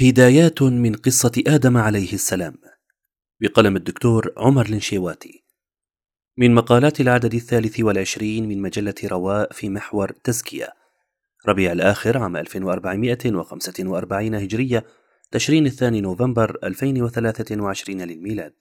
هدايات من قصة آدم عليه السلام. بقلم الدكتور عمر الانشيواتي من مقالات العدد الثالث والعشرين من مجلة رواء في محور تزكية. ربيع الآخر عام 1445 هجرية تشرين الثاني نوفمبر 2023 للميلاد.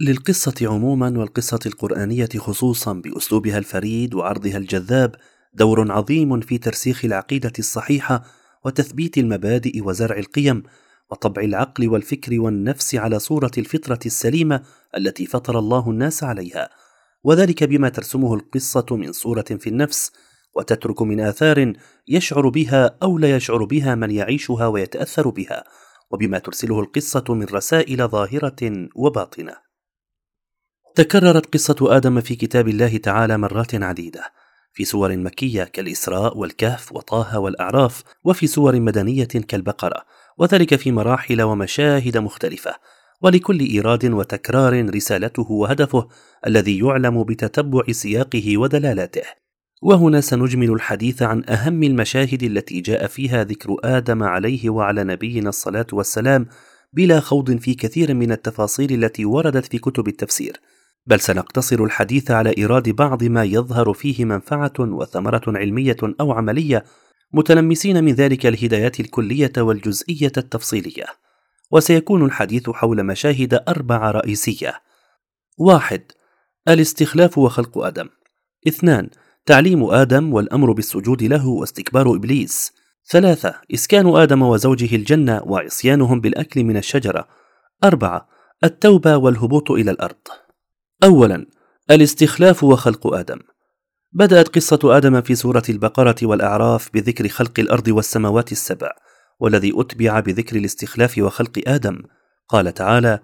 للقصة عموما والقصة القرآنية خصوصا بأسلوبها الفريد وعرضها الجذاب دور عظيم في ترسيخ العقيدة الصحيحة وتثبيت المبادئ وزرع القيم وطبع العقل والفكر والنفس على صورة الفطرة السليمة التي فطر الله الناس عليها. وذلك بما ترسمه القصة من صورة في النفس وتترك من آثار يشعر بها أو لا يشعر بها من يعيشها ويتأثر بها وبما ترسله القصة من رسائل ظاهرة وباطنة. تكررت قصة آدم في كتاب الله تعالى مرات عديدة. في سور مكية كالإسراء والكهف وطه والأعراف وفي سور مدنية كالبقرة وذلك في مراحل ومشاهد مختلفة. ولكل إيراد وتكرار رسالته وهدفه الذي يعلم بتتبع سياقه ودلالاته. وهنا سنجمل الحديث عن أهم المشاهد التي جاء فيها ذكر آدم عليه وعلى نبينا الصلاة والسلام بلا خوض في كثير من التفاصيل التي وردت في كتب التفسير. بل سنقتصر الحديث على إيراد بعض ما يظهر فيه منفعة وثمرة علمية أو عملية متلمسين من ذلك الهدايات الكلية والجزئية التفصيلية. وسيكون الحديث حول مشاهد أربع رئيسية. واحد الاستخلاف وخلق آدم. اثنان تعليم آدم والأمر بالسجود له واستكبار إبليس. ثلاثة إسكان آدم وزوجه الجنة وعصيانهم بالأكل من الشجرة. أربعة التوبة والهبوط إلى الأرض. أولا الاستخلاف وخلق آدم. بدأت قصة آدم في سورة البقرة والأعراف بذكر خلق الأرض والسماوات السبع والذي أتبع بذكر الاستخلاف وخلق آدم. قال تعالى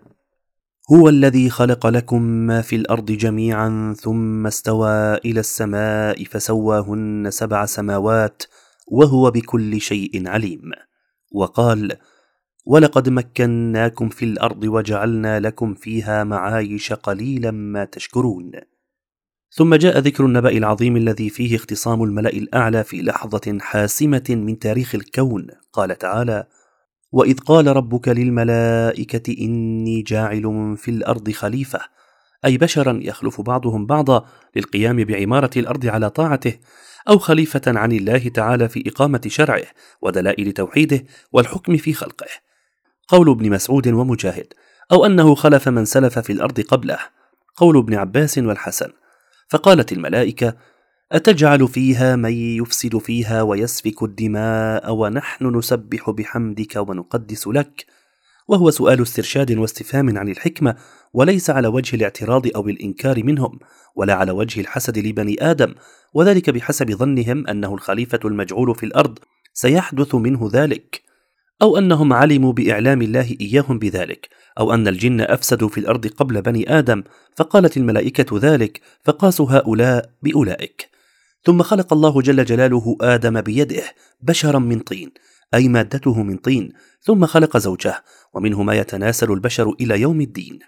هو الذي خلق لكم ما في الأرض جميعا ثم استوى إلى السماء فسواهن سبع سماوات وهو بكل شيء عليم وقال ولقد مكناكم في الأرض وجعلنا لكم فيها معايش قليلا ما تشكرون. ثم جاء ذكر النبأ العظيم الذي فيه اختصام الملأ الأعلى في لحظة حاسمة من تاريخ الكون. قال تعالى وإذ قال ربك للملائكة إني جاعل في الأرض خليفة أي بشرا يخلف بعضهم بعضا للقيام بعمارة الأرض على طاعته أو خليفة عن الله تعالى في إقامة شرعه ودلائل توحيده والحكم في خلقه. قول ابن مسعود ومجاهد أو أنه خلف من سلف في الأرض قبله قول ابن عباس والحسن. فقالت الملائكة أتجعل فيها من يفسد فيها ويسفك الدماء ونحن نسبح بحمدك ونقدس لك؟ وهو سؤال استرشاد واستفهام عن الحكمة وليس على وجه الاعتراض أو الإنكار منهم ولا على وجه الحسد لبني آدم وذلك بحسب ظنهم أنه الخليفة المجعول في الأرض سيحدث منه ذلك. أو أنهم علموا بإعلام الله إياهم بذلك أو أن الجن أفسدوا في الأرض قبل بني آدم فقالت الملائكة ذلك فقاسوا هؤلاء بأولئك. ثم خلق الله جل جلاله آدم بيده بشرا من طين أي مادته من طين ثم خلق زوجه ومنه ما يتناسل البشر إلى يوم الدين.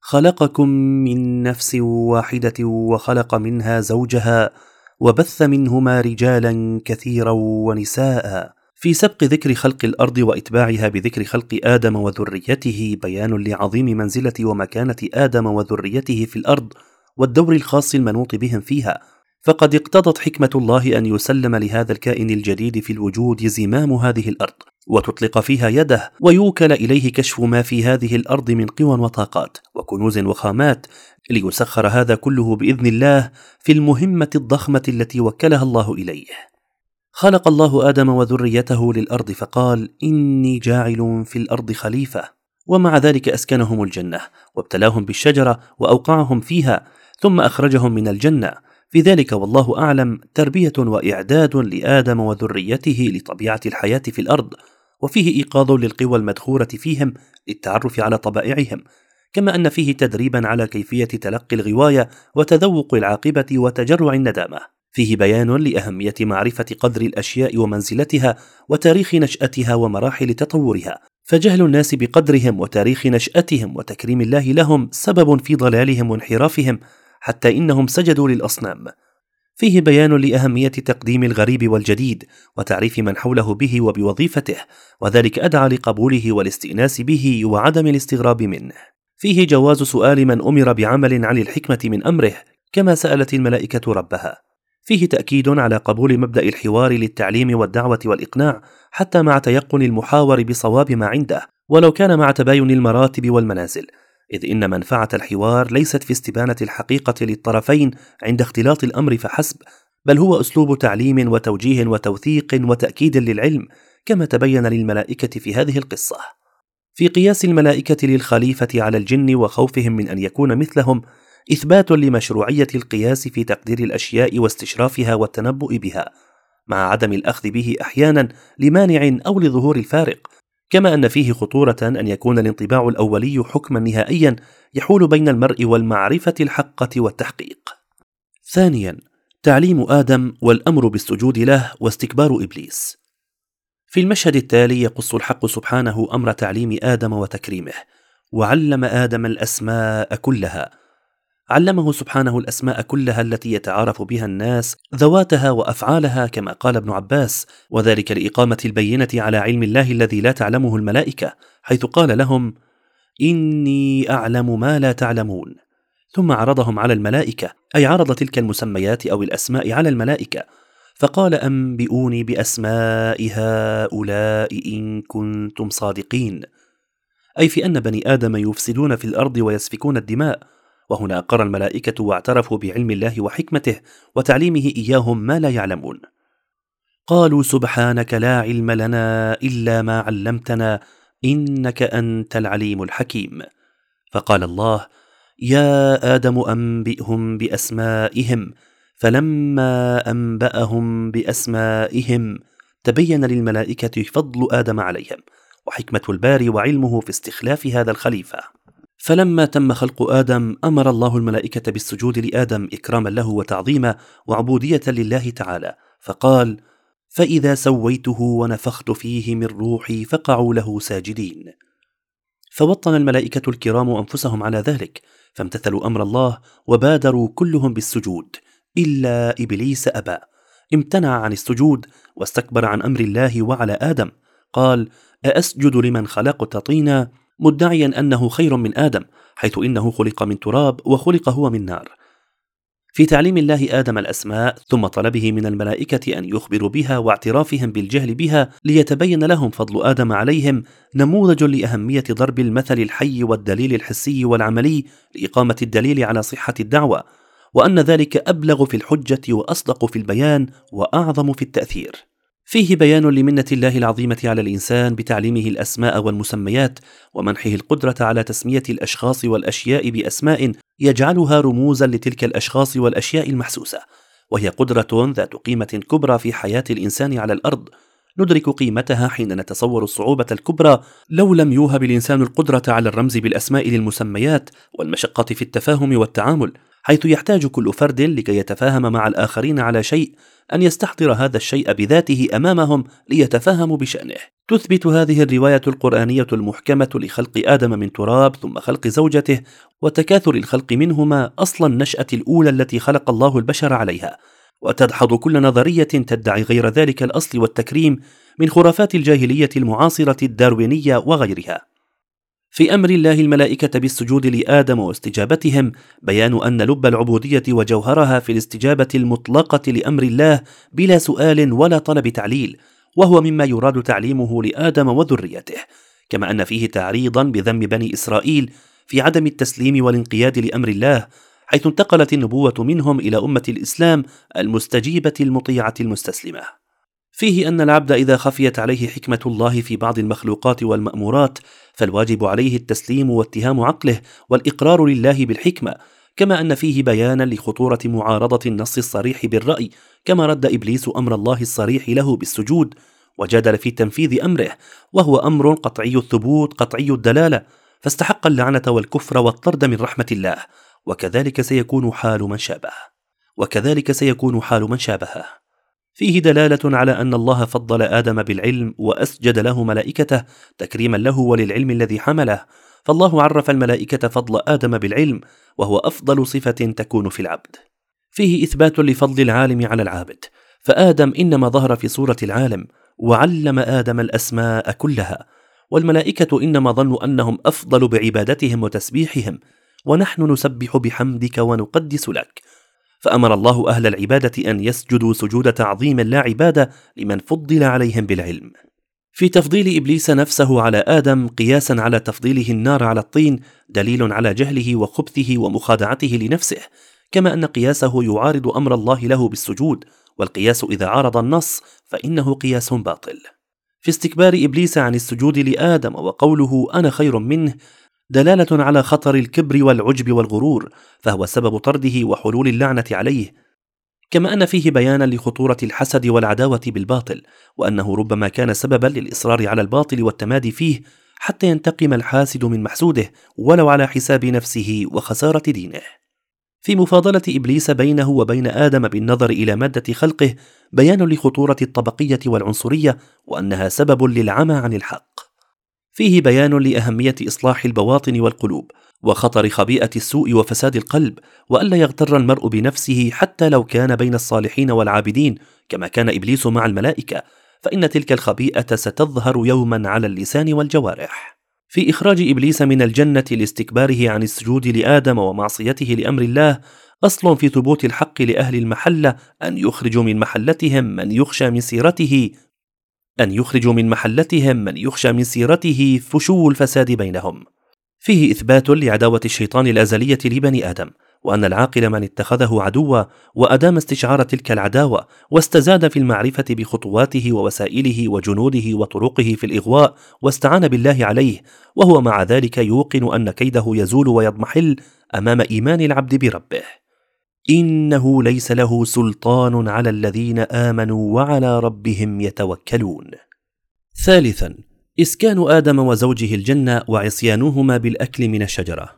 خلقكم من نفس واحدة وخلق منها زوجها وبث منهما رجالا كثيرا ونساء. في سبق ذكر خلق الأرض وإتباعها بذكر خلق آدم وذريته بيان لعظيم منزلة ومكانة آدم وذريته في الأرض والدور الخاص المنوط بهم فيها. فقد اقتضت حكمة الله أن يسلم لهذا الكائن الجديد في الوجود زمام هذه الأرض وتطلق فيها يده ويوكل إليه كشف ما في هذه الأرض من قوى وطاقات وكنوز وخامات ليسخر هذا كله بإذن الله في المهمة الضخمة التي وكلها الله إليه. خلق الله آدم وذريته للأرض فقال إني جاعل في الأرض خليفة. ومع ذلك أسكنهم الجنة وابتلاهم بالشجرة وأوقعهم فيها ثم أخرجهم من الجنة. في ذلك والله أعلم تربية وإعداد لآدم وذريته لطبيعة الحياة في الأرض وفيه إيقاظ للقوى المدخورة فيهم للتعرف على طبائعهم كما أن فيه تدريبا على كيفية تلقي الغواية وتذوق العاقبة وتجرع الندامة. فيه بيان لأهمية معرفة قدر الأشياء ومنزلتها وتاريخ نشأتها ومراحل تطورها فجهل الناس بقدرهم وتاريخ نشأتهم وتكريم الله لهم سبب في ضلالهم وانحرافهم حتى إنهم سجدوا للأصنام. فيه بيان لأهمية تقديم الغريب والجديد وتعريف من حوله به وبوظيفته وذلك أدعى لقبوله والاستئناس به وعدم الاستغراب منه. فيه جواز سؤال من أمر بعمل عن الحكمة من أمره كما سألت الملائكة ربها. فيه تأكيد على قبول مبدأ الحوار للتعليم والدعوة والإقناع حتى مع تيقن المحاور بصواب ما عنده ولو كان مع تباين المراتب والمنازل إذ إن منفعة الحوار ليست في استبانة الحقيقة للطرفين عند اختلاط الأمر فحسب، بل هو أسلوب تعليم وتوجيه وتوثيق وتأكيد للعلم، كما تبين للملائكة في هذه القصة. في قياس الملائكة للخليفة على الجن وخوفهم من أن يكون مثلهم، إثبات لمشروعية القياس في تقدير الأشياء واستشرافها والتنبؤ بها، مع عدم الأخذ به أحيانا لمانع أو لظهور الفارق، كما أن فيه خطورة أن يكون الانطباع الأولي حكما نهائيا يحول بين المرء والمعرفة الحقة والتحقيق. ثانيا تعليم آدم والأمر بالسجود له واستكبار إبليس. في المشهد التالي يقص الحق سبحانه أمر تعليم آدم وتكريمه، وعلم آدم الأسماء كلها، علمه سبحانه الأسماء كلها التي يتعارف بها الناس ذواتها وأفعالها كما قال ابن عباس وذلك لإقامة البينة على علم الله الذي لا تعلمه الملائكة حيث قال لهم إني أعلم ما لا تعلمون. ثم عرضهم على الملائكة أي عرض تلك المسميات أو الأسماء على الملائكة فقال أنبئوني بأسماء هؤلاء إن كنتم صادقين. أي في أن بني آدم يفسدون في الأرض ويسفكون الدماء وهنا أقر الملائكة واعترفوا بعلم الله وحكمته وتعليمه إياهم ما لا يعلمون. قالوا سبحانك لا علم لنا إلا ما علمتنا إنك أنت العليم الحكيم. فقال الله يا آدم أنبئهم بأسمائهم فلما أنبأهم بأسمائهم تبين للملائكة فضل آدم عليهم وحكمة الباري وعلمه في استخلاف هذا الخليفة. فلما تم خلق آدم أمر الله الملائكة بالسجود لآدم إكراما له وتعظيما وعبودية لله تعالى فقال فإذا سويته ونفخت فيه من روحي فقعوا له ساجدين. فوطن الملائكة الكرام أنفسهم على ذلك فامتثلوا أمر الله وبادروا كلهم بالسجود إلا إبليس أبى. امتنع عن السجود واستكبر عن أمر الله وعلى آدم قال أأسجد لمن خلقت طينا؟ مدعيا أنه خير من آدم حيث إنه خلق من تراب وخلق هو من نار. في تعليم الله آدم الأسماء ثم طلبه من الملائكة أن يخبروا بها واعترافهم بالجهل بها ليتبين لهم فضل آدم عليهم نموذج لأهمية ضرب المثل الحي والدليل الحسي والعملي لإقامة الدليل على صحة الدعوة وأن ذلك أبلغ في الحجة وأصدق في البيان وأعظم في التأثير. فيه بيان لمنة الله العظيمة على الإنسان بتعليمه الأسماء والمسميات ومنحه القدرة على تسمية الأشخاص والأشياء بأسماء يجعلها رموزا لتلك الأشخاص والأشياء المحسوسة، وهي قدرة ذات قيمة كبرى في حياة الإنسان على الأرض، ندرك قيمتها حين نتصور الصعوبة الكبرى لو لم يوهب الإنسان القدرة على الرمز بالأسماء للمسميات والمشقة في التفاهم والتعامل، حيث يحتاج كل فرد لكي يتفاهم مع الآخرين على شيء أن يستحضر هذا الشيء بذاته أمامهم ليتفهموا بشأنه. تثبت هذه الرواية القرآنية المحكمة لخلق آدم من تراب ثم خلق زوجته وتكاثر الخلق منهما أصل النشأة الأولى التي خلق الله البشر عليها، وتدحض كل نظرية تدعي غير ذلك الأصل والتكريم من خرافات الجاهلية المعاصرة الداروينية وغيرها. في أمر الله الملائكة بالسجود لآدم واستجابتهم بيان أن لب العبودية وجوهرها في الاستجابة المطلقة لأمر الله بلا سؤال ولا طلب تعليل وهو مما يراد تعليمه لآدم وذريته كما أن فيه تعريضا بذم بني إسرائيل في عدم التسليم والانقياد لأمر الله حيث انتقلت النبوة منهم إلى أمة الإسلام المستجيبة المطيعة المستسلمة. فيه أن العبد إذا خفيت عليه حكمة الله في بعض المخلوقات والمأمورات فالواجب عليه التسليم واتهام عقله والإقرار لله بالحكمة كما أن فيه بيانا لخطورة معارضة النص الصريح بالرأي كما رد إبليس أمر الله الصريح له بالسجود وجادل في تنفيذ أمره وهو أمر قطعي الثبوت قطعي الدلالة فاستحق اللعنة والكفر والطرد من رحمة الله وكذلك سيكون حال من شابه وكذلك سيكون حال من شابهه فيه دلالة على أن الله فضل آدم بالعلم وأسجد له ملائكته تكريما له وللعلم الذي حمله. فالله عرف الملائكة فضل آدم بالعلم وهو أفضل صفة تكون في العبد. فيه إثبات لفضل العالم على العابد. فآدم إنما ظهر في صورة العالم وعلم آدم الأسماء كلها. والملائكة إنما ظنوا أنهم أفضل بعبادتهم وتسبيحهم. ونحن نسبح بحمدك ونقدس لك. فأمر الله أهل العبادة أن يسجدوا سجود تعظيم لا عبادة لمن فضل عليهم بالعلم. في تفضيل إبليس نفسه على آدم قياسا على تفضيله النار على الطين دليل على جهله وخبثه ومخادعته لنفسه كما أن قياسه يعارض أمر الله له بالسجود والقياس إذا عارض النص فإنه قياس باطل. في استكبار إبليس عن السجود لآدم وقوله أنا خير منه دلالة على خطر الكبر والعجب والغرور فهو سبب طرده وحلول اللعنة عليه. كما أن فيه بيانا لخطورة الحسد والعداوة بالباطل وأنه ربما كان سببا للإصرار على الباطل والتمادي فيه حتى ينتقم الحاسد من محسوده ولو على حساب نفسه وخسارة دينه. في مفاضلة إبليس بينه وبين آدم بالنظر إلى مادة خلقه بيان لخطورة الطبقية والعنصرية وأنها سبب للعمى عن الحق. فيه بيان لأهمية إصلاح البواطن والقلوب وخطر خبيئة السوء وفساد القلب والا يغتر المرء بنفسه حتى لو كان بين الصالحين والعابدين كما كان إبليس مع الملائكة فإن تلك الخبيئة ستظهر يوما على اللسان والجوارح. في إخراج إبليس من الجنة لاستكباره عن السجود لآدم ومعصيته لأمر الله أصل في ثبوت الحق لأهل المحلة أن يخرجوا من محلتهم من يخشى من سيرته أن يخرجوا من محلتهم من يخشى من سيرته فشو الفساد بينهم. فيه إثبات لعداوة الشيطان الأزلية لبني آدم، وأن العاقل من اتخذه عدوا وأدام استشعار تلك العداوة، واستزاد في المعرفة بخطواته ووسائله وجنوده وطرقه في الإغواء، واستعان بالله عليه، وهو مع ذلك يوقن أن كيده يزول ويضمحل أمام إيمان العبد بربه. إنه ليس له سلطان على الذين آمنوا وعلى ربهم يتوكلون. ثالثا إسكان آدم وزوجه الجنة وعصيانهما بالأكل من الشجرة.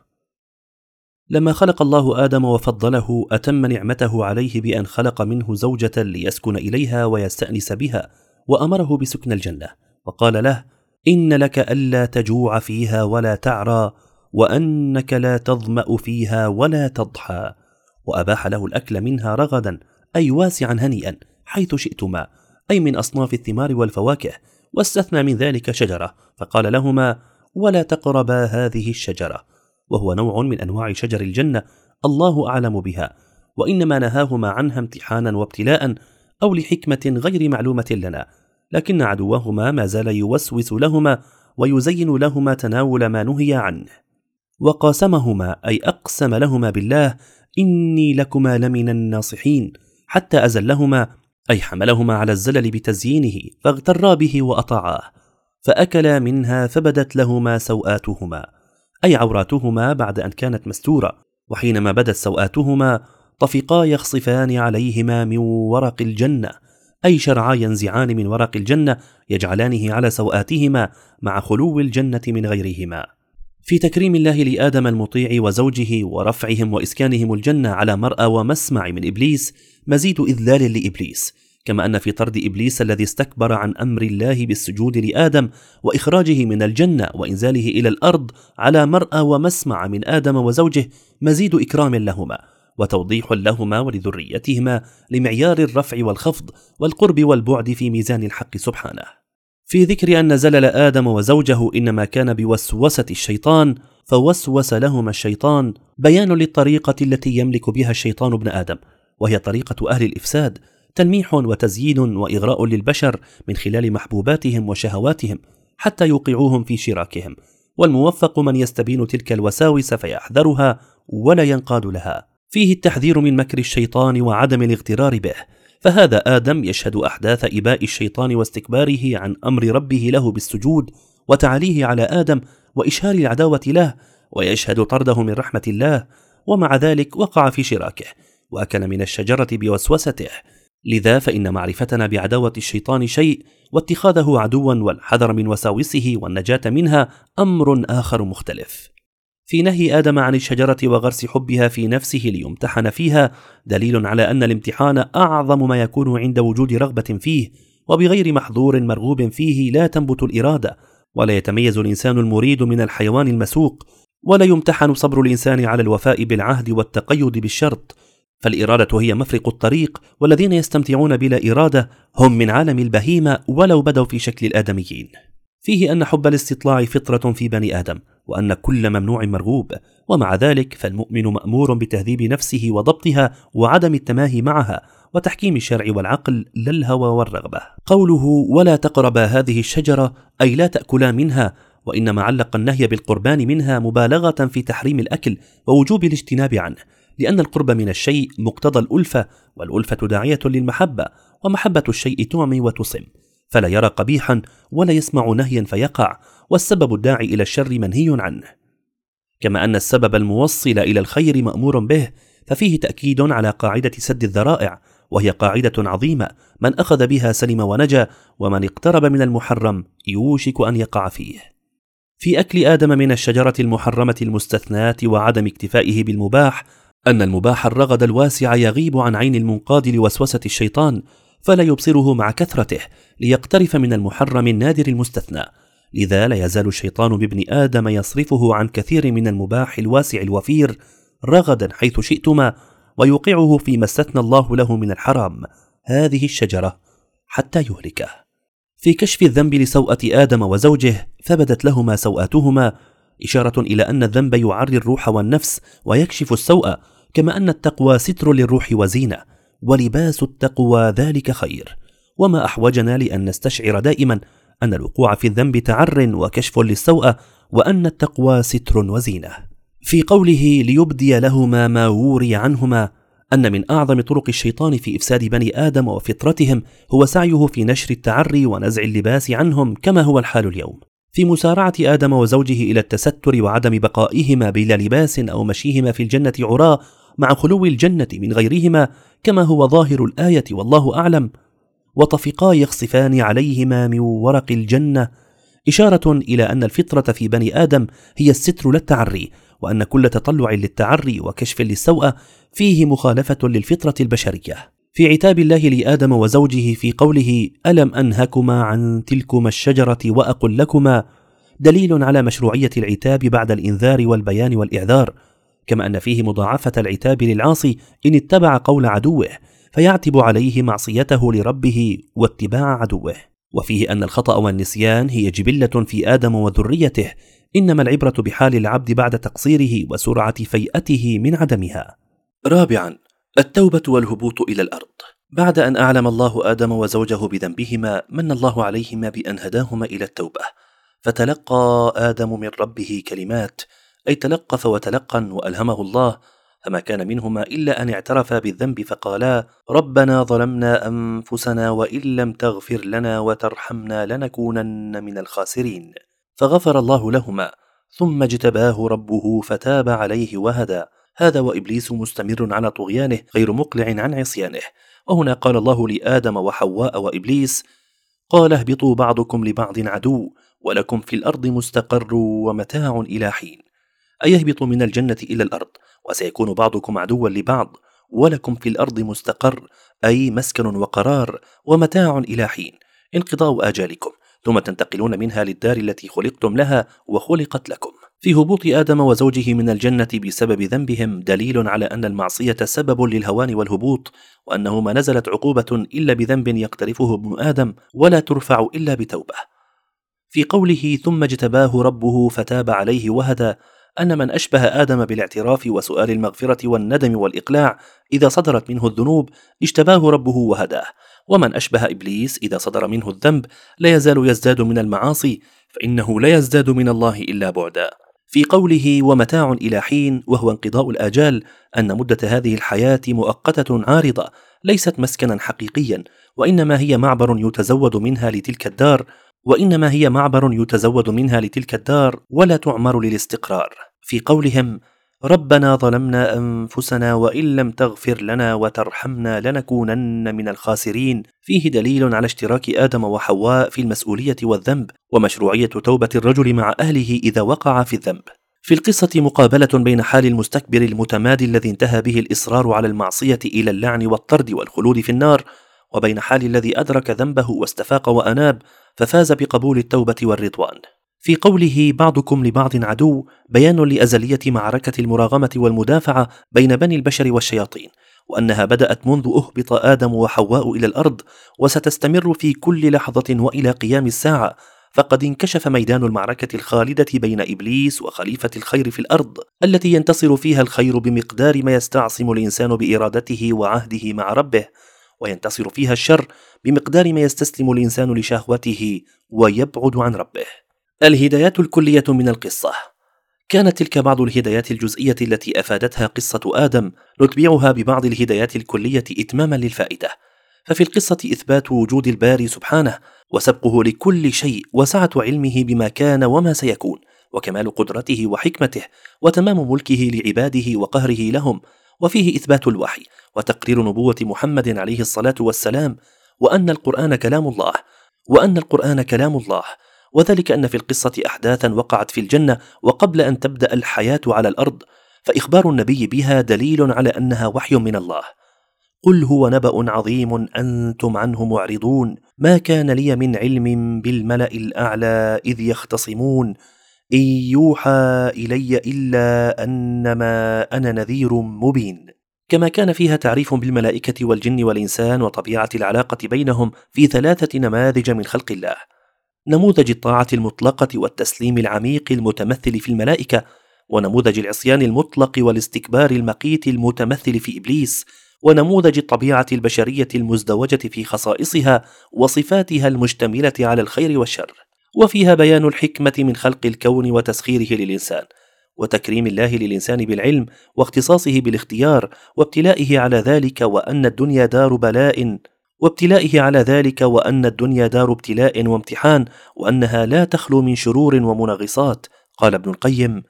لما خلق الله آدم وفضله أتم نعمته عليه بأن خلق منه زوجة ليسكن إليها ويستأنس بها وأمره بسكن الجنة. وقال له إن لك ألا تجوع فيها ولا تعرى وأنك لا تظمأ فيها ولا تضحى. وأباح له الأكل منها رغدا أي واسعا هنيئا حيث شئتما أي من أصناف الثمار والفواكه واستثنى من ذلك شجرة فقال لهما ولا تقربا هذه الشجرة. وهو نوع من أنواع شجر الجنة الله أعلم بها وإنما نهاهما عنها امتحانا وابتلاء أو لحكمة غير معلومة لنا لكن عدوهما ما زال يوسوس لهما ويزين لهما تناول ما نهي عنه. وقاسمهما أي أقسم لهما بالله إني لكما لمن الناصحين حتى أزلهما أي حملهما على الزلل بتزيينه فاغترا به وأطاعاه فأكلا منها فبدت لهما سوآتهما أي عوراتهما بعد أن كانت مستورة وحينما بدت سوآتهما طفقا يخصفان عليهما من ورق الجنة أي شرعا ينزعان من ورق الجنة يجعلانه على سوآتهما مع خلو الجنة من غيرهما. في تكريم الله لآدم المطيع وزوجه ورفعهم وإسكانهم الجنة على مرأى ومسمع من إبليس مزيد إذلال لإبليس. كما أن في طرد إبليس الذي استكبر عن أمر الله بالسجود لآدم وإخراجه من الجنة وإنزاله إلى الأرض على مرأى ومسمع من آدم وزوجه مزيد إكرام لهما وتوضيح لهما ولذريتهما لمعيار الرفع والخفض والقرب والبعد في ميزان الحق سبحانه. في ذكر أن زلل آدم وزوجه إنما كان بوسوسة الشيطان فوسوس لهما الشيطان. بيان للطريقة التي يملك بها الشيطان ابن آدم وهي طريقة أهل الإفساد تلميح وتزيين وإغراء للبشر من خلال محبوباتهم وشهواتهم حتى يوقعوهم في شراكهم. والموفق من يستبين تلك الوساوس فيحذرها ولا ينقاد لها. فيه التحذير من مكر الشيطان وعدم الاغترار به. فهذا آدم يشهد أحداث إباء الشيطان واستكباره عن أمر ربه له بالسجود وتعاليه على آدم وإشهار العداوة له ويشهد طرده من رحمة الله ومع ذلك وقع في شراكه وأكل من الشجرة بوسوسته. لذا فإن معرفتنا بعداوة الشيطان شيء واتخاذه عدوا والحذر من وساوسه والنجاة منها أمر آخر مختلف. في نهي آدم عن الشجرة وغرس حبها في نفسه ليمتحن فيها دليل على أن الامتحان أعظم ما يكون عند وجود رغبة فيه وبغير محظور مرغوب فيه لا تنبت الإرادة ولا يتميز الإنسان المريد من الحيوان المسوق ولا يمتحن صبر الإنسان على الوفاء بالعهد والتقيد بالشرط. فالإرادة هي مفرق الطريق والذين يستمتعون بلا إرادة هم من عالم البهيمة ولو بدوا في شكل الآدميين. فيه أن حب الاستطلاع فطرة في بني آدم وأن كل ممنوع مرغوب ومع ذلك فالمؤمن مأمور بتهذيب نفسه وضبطها وعدم التماهي معها وتحكيم الشرع والعقل لا الهوى والرغبة. قوله ولا تقربا هذه الشجرة أي لا تأكلا منها وإنما علق النهي بالقربان منها مبالغة في تحريم الأكل ووجوب الاجتناب عنه لأن القرب من الشيء مقتضى الألفة والألفة داعية للمحبة ومحبة الشيء تعمي وتصم فلا يرى قبيحا ولا يسمع نهيا فيقع والسبب الداعي إلى الشر منهي عنه. كما أن السبب الموصل إلى الخير مأمور به ففيه تأكيد على قاعدة سد الذرائع وهي قاعدة عظيمة من أخذ بها سلم ونجا ومن اقترب من المحرم يوشك أن يقع فيه. في أكل آدم من الشجرة المحرمة المستثناة وعدم اكتفائه بالمباح أن المباح الرغد الواسع يغيب عن عين المنقاد لوسوسة الشيطان فلا يبصره مع كثرته ليقترف من المحرم النادر المستثنى. لذا لا يزال الشيطان بابن آدم يصرفه عن كثير من المباح الواسع الوفير رغدا حيث شئتما ويوقعه فيما استثنى الله له من الحرام. هذه الشجرة حتى يهلكه. في كشف الذنب لسوءة آدم وزوجه فبدت لهما سوءاتهما إشارة إلى أن الذنب يعري الروح والنفس ويكشف السوء كما أن التقوى ستر للروح وزينة. ولباس التقوى ذلك خير. وما أحوجنا لأن نستشعر دائما أن الوقوع في الذنب تعر وكشف للسوء وأن التقوى ستر وزينة. في قوله ليبدي لهما ما وري عنهما أن من أعظم طرق الشيطان في إفساد بني آدم وفطرتهم هو سعيه في نشر التعري ونزع اللباس عنهم كما هو الحال اليوم. في مسارعة آدم وزوجه إلى التستر وعدم بقائهما بلا لباس أو مشيهما في الجنة عراة مع خلو الجنة من غيرهما كما هو ظاهر الآية والله أعلم وطفقا يخصفان عليهما من ورق الجنة إشارة إلى أن الفطرة في بني آدم هي الستر لا التعري وأن كل تطلع للتعري وكشف للسوء فيه مخالفة للفطرة البشرية. في عتاب الله لآدم وزوجه في قوله ألم أنهكما عن تلكما الشجرة وأقل لكما؟ دليل على مشروعية العتاب بعد الإنذار والبيان والإعذار. كما أن فيه مضاعفة العتاب للعاصي إن اتبع قول عدوه فيعتب عليه معصيته لربه واتباع عدوه. وفيه أن الخطأ والنسيان هي جبلة في آدم وذريته إنما العبرة بحال العبد بعد تقصيره وسرعة فيئته من عدمها. رابعا التوبة والهبوط إلى الأرض. بعد أن أعلم الله آدم وزوجه بذنبهما من الله عليهما بأن هداهما إلى التوبة. فتلقى آدم من ربه كلمات أي تلقف وتلقن وألهمه الله فما كان منهما إلا أن اعترفا بالذنب فقالا ربنا ظلمنا أنفسنا وإن لم تغفر لنا وترحمنا لنكونن من الخاسرين. فغفر الله لهما ثم اجتباه ربه فتاب عليه وهدى. هذا وإبليس مستمر على طغيانه غير مقلع عن عصيانه. وهنا قال الله لآدم وحواء وإبليس قال اهبطوا بعضكم لبعض عدو ولكم في الأرض مستقر ومتاع إلى حين. اي اهبطوا من الجنة إلى الأرض وسيكون بعضكم عدوا لبعض ولكم في الأرض مستقر أي مسكن وقرار ومتاع إلى حين. انقضاء آجالكم ثم تنتقلون منها للدار التي خلقتم لها وخلقت لكم. في هبوط آدم وزوجه من الجنة بسبب ذنبهم دليل على أن المعصية سبب للهوان والهبوط وأنه ما نزلت عقوبة إلا بذنب يقترفه ابن آدم ولا ترفع إلا بتوبة. في قوله ثم اجتباه ربه فتاب عليه وهدى أن من أشبه آدم بالاعتراف وسؤال المغفرة والندم والإقلاع إذا صدرت منه الذنوب اجتباه ربه وهداه. ومن أشبه إبليس إذا صدر منه الذنب لا يزال يزداد من المعاصي فإنه لا يزداد من الله إلا بعدا. في قوله ومتاع إلى حين وهو انقضاء الآجال أن مدة هذه الحياة مؤقتة عارضة ليست مسكنا حقيقيا وإنما هي معبر يتزود منها لتلك الدار وإنما هي معبر يتزود منها لتلك الدار ولا تعمر للاستقرار. في قولهم ربنا ظلمنا أنفسنا وإن لم تغفر لنا وترحمنا لنكونن من الخاسرين. فيه دليل على اشتراك آدم وحواء في المسؤولية والذنب ومشروعية توبة الرجل مع أهله إذا وقع في الذنب. في القصة مقابلة بين حال المستكبر المتمادي الذي انتهى به الإصرار على المعصية إلى اللعن والطرد والخلود في النار وبين حال الذي أدرك ذنبه واستفاق وأناب ففاز بقبول التوبة والرضوان. في قوله بعضكم لبعض عدو بيان لأزلية معركة المراغمة والمدافعة بين بني البشر والشياطين وأنها بدأت منذ أهبط آدم وحواء إلى الأرض وستستمر في كل لحظة وإلى قيام الساعة فقد انكشف ميدان المعركة الخالدة بين إبليس وخليفة الخير في الأرض التي ينتصر فيها الخير بمقدار ما يستعصم الإنسان بإرادته وعهده مع ربه وينتصر فيها الشر بمقدار ما يستسلم الإنسان لشهوته ويبعد عن ربه. الهدايات الكلية من القصة. كانت تلك بعض الهدايات الجزئية التي أفادتها قصة آدم نتبعها ببعض الهدايات الكلية إتماما للفائده ففي القصة إثبات وجود الباري سبحانه وسبقه لكل شيء وسعة علمه بما كان وما سيكون وكمال قدرته وحكمته وتمام ملكه لعباده وقهره لهم. وفيه إثبات الوحي وتقرير نبوة محمد عليه الصلاة والسلام وأن القرآن كلام الله وأن القرآن كلام الله وذلك أن في القصة احداثا وقعت في الجنة وقبل أن تبدأ الحياة على الأرض فإخبار النبي بها دليل على أنها وحي من الله. قل هو نبأ عظيم أنتم عنه معرضون ما كان لي من علم بالملأ الأعلى إذ يختصمون. إن يوحى إلي إلا أنما أنا نذير مبين. كما كان فيها تعريف بالملائكة والجن والإنسان وطبيعة العلاقة بينهم في ثلاثة نماذج من خلق الله. نموذج الطاعة المطلقة والتسليم العميق المتمثل في الملائكة ونموذج العصيان المطلق والاستكبار المقيت المتمثل في إبليس ونموذج الطبيعة البشرية المزدوجة في خصائصها وصفاتها المشتملة على الخير والشر. وفيها بيان الحكمة من خلق الكون وتسخيره للإنسان وتكريم الله للإنسان بالعلم واختصاصه بالاختيار وابتلائه على ذلك وأن الدنيا دار بلاء وابتلائه على ذلك وأن الدنيا دار ابتلاء وامتحان وأنها لا تخلو من شرور ومنغصات. قال ابن القيم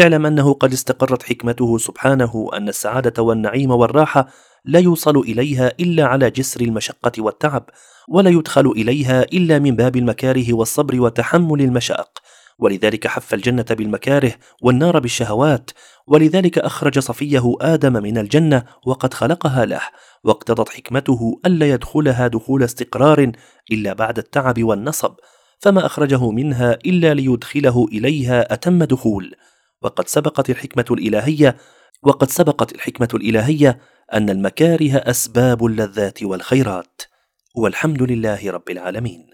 اعلم أنه قد استقرت حكمته سبحانه أن السعادة والنعيم والراحة لا يوصل إليها إلا على جسر المشقة والتعب ولا يدخل إليها إلا من باب المكاره والصبر وتحمل المشاق. ولذلك حف الجنة بالمكاره والنار بالشهوات ولذلك أخرج صفيه آدم من الجنة وقد خلقها له واقتضت حكمته ألا يدخلها دخول استقرار إلا بعد التعب والنصب فما أخرجه منها إلا ليدخله إليها أتم دخول. وقد سبقت الحكمة الإلهية وقد سبقت الحكمة الإلهية أن المكاره أسباب اللذات والخيرات. والحمد لله رب العالمين.